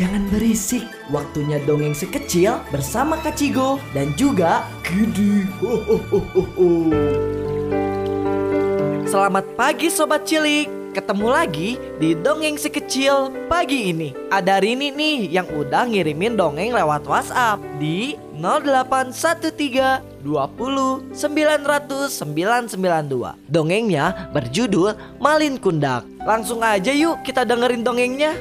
jangan berisik. Waktunya dongeng si kecil bersama Kak Cigo dan juga ho. Selamat pagi Sobat Cilik. Ketemu lagi di Dongeng Si Kecil pagi ini. Ada Rini nih yang udah ngirimin dongeng lewat WhatsApp Di 0813 20 900 992 Dongengnya berjudul Malin Kundak. Langsung aja yuk kita dengerin dongengnya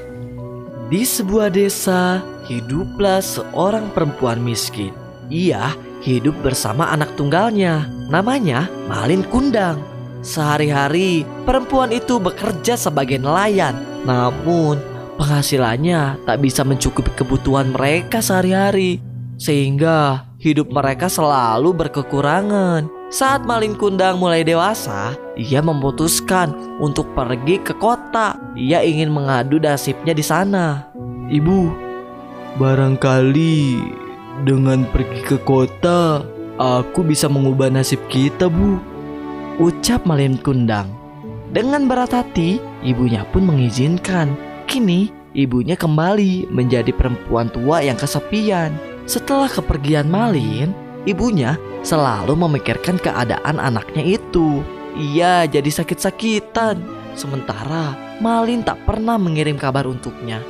Di sebuah desa hiduplah seorang perempuan miskin. Ia hidup bersama anak tunggalnya Namanya Malin Kundang. Sehari-hari perempuan itu bekerja sebagai nelayan. Namun penghasilannya tak bisa mencukupi kebutuhan mereka sehari-hari Sehingga hidup mereka selalu berkekurangan Saat Malin Kundang mulai dewasa Ia memutuskan untuk pergi ke kota. Ia ingin mengadu nasibnya di sana. Ibu, barangkali dengan pergi ke kota, aku bisa mengubah nasib kita, Bu. Ucap Malin Kundang. Dengan berat hati ibunya pun mengizinkan. Kini ibunya kembali menjadi perempuan tua yang kesepian. Setelah kepergian Malin Ibunya selalu memikirkan keadaan anaknya itu Ia jadi sakit-sakitan Sementara Malin tak pernah mengirim kabar untuknya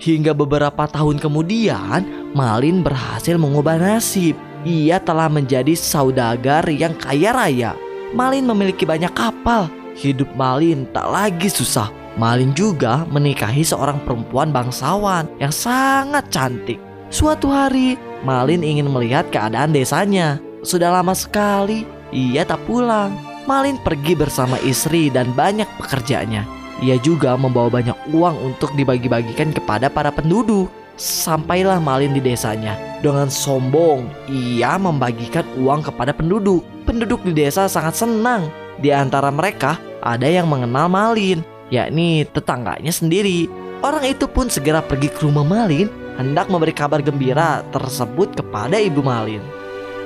Hingga beberapa tahun kemudian Malin berhasil mengubah nasib ia telah menjadi saudagar yang kaya raya. Malin memiliki banyak kapal. Hidup Malin tak lagi susah. Malin juga menikahi seorang perempuan bangsawan yang sangat cantik. Suatu hari, Malin ingin melihat keadaan desanya. Sudah lama sekali ia tak pulang. Malin pergi bersama istri dan banyak pekerjaannya. Ia juga membawa banyak uang untuk dibagi-bagikan kepada para penduduk. Sampailah Malin di desanya. Dengan sombong, ia membagikan uang kepada penduduk. Penduduk di desa sangat senang. Di antara mereka ada yang mengenal Malin, yakni tetangganya sendiri. Orang itu pun segera pergi ke rumah Malin hendak memberi kabar gembira tersebut kepada ibu Malin.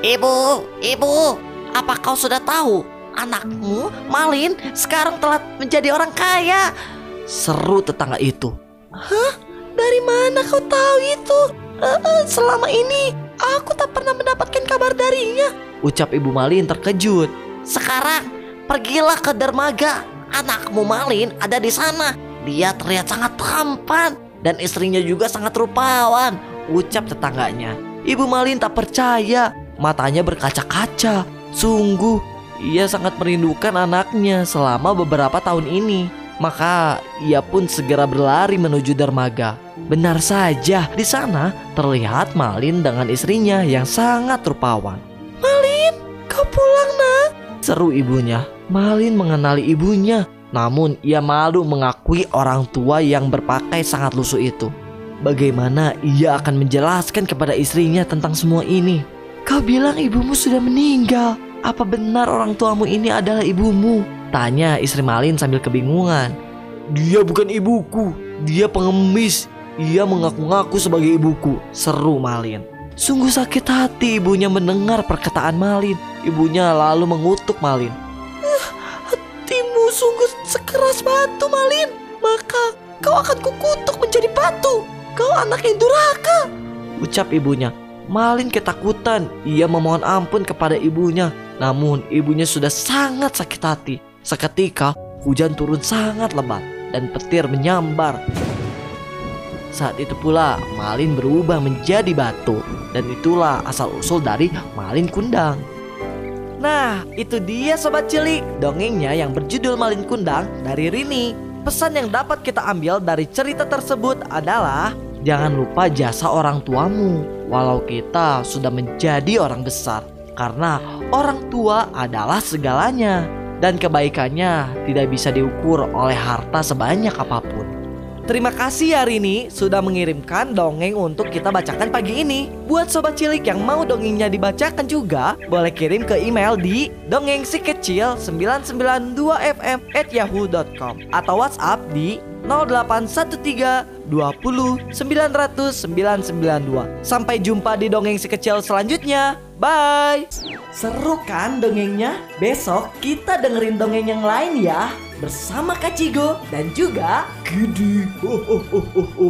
Ibu, ibu, apa kau sudah tahu? Anakmu, Malin, sekarang telah menjadi orang kaya. Seru tetangga itu. Dari mana kau tahu itu? Eh, eh, selama ini aku tak pernah mendapatkan kabar darinya. Ucap ibu Malin terkejut. Sekarang pergilah ke dermaga. Anakmu Malin ada di sana. Dia terlihat sangat tampan dan istrinya juga sangat rupawan. Ucap tetangganya. Ibu Malin tak percaya. Matanya berkaca-kaca. Sungguh, ia sangat merindukan anaknya selama beberapa tahun ini. Maka ia pun segera berlari menuju dermaga. Benar saja, di sana terlihat Malin dengan istrinya yang sangat rupawan. Malin, kau pulang nak. Seru ibunya. Malin mengenali ibunya, namun ia malu mengakui orang tua yang berpakai sangat lusuh itu. Bagaimana ia akan menjelaskan kepada istrinya tentang semua ini? Kau bilang ibumu sudah meninggal. Apa benar orang tuamu ini adalah ibumu? Tanya istri Malin sambil kebingungan. Dia bukan ibuku, dia pengemis. Ia mengaku-ngaku sebagai ibuku. Seru Malin. Sungguh sakit hati ibunya mendengar perkataan Malin. Ibunya lalu mengutuk Malin. Hatimu sungguh sekeras batu, Malin. Maka kau akan kukutuk menjadi batu. Kau anak yang durhaka. Ucap ibunya. Malin ketakutan. Ia memohon ampun kepada ibunya. Namun ibunya sudah sangat sakit hati. Seketika hujan turun sangat lebat dan petir menyambar. Saat itu pula Malin berubah menjadi batu dan itulah asal usul dari Malin Kundang. Nah, itu dia sobat cilik, dongengnya yang berjudul Malin Kundang dari Rini. Pesan yang dapat kita ambil dari cerita tersebut adalah jangan lupa jasa orang tuamu walau kita sudah menjadi orang besar karena orang tua adalah segalanya dan kebaikannya tidak bisa diukur oleh harta sebanyak apa pun. Terima kasih hari ini sudah mengirimkan dongeng untuk kita bacakan pagi ini. Buat sobat cilik yang mau dongengnya dibacakan juga, boleh kirim ke email di dongengsikecil 992fm at yahoo.com atau WhatsApp di 0813 20 900 992. Sampai jumpa di dongeng si kecil selanjutnya. Bye. Seru kan dongengnya? Besok kita dengerin dongeng yang lain ya. Bersama Kak Cigo dan juga Gidi. Ho, ho, ho, ho, ho.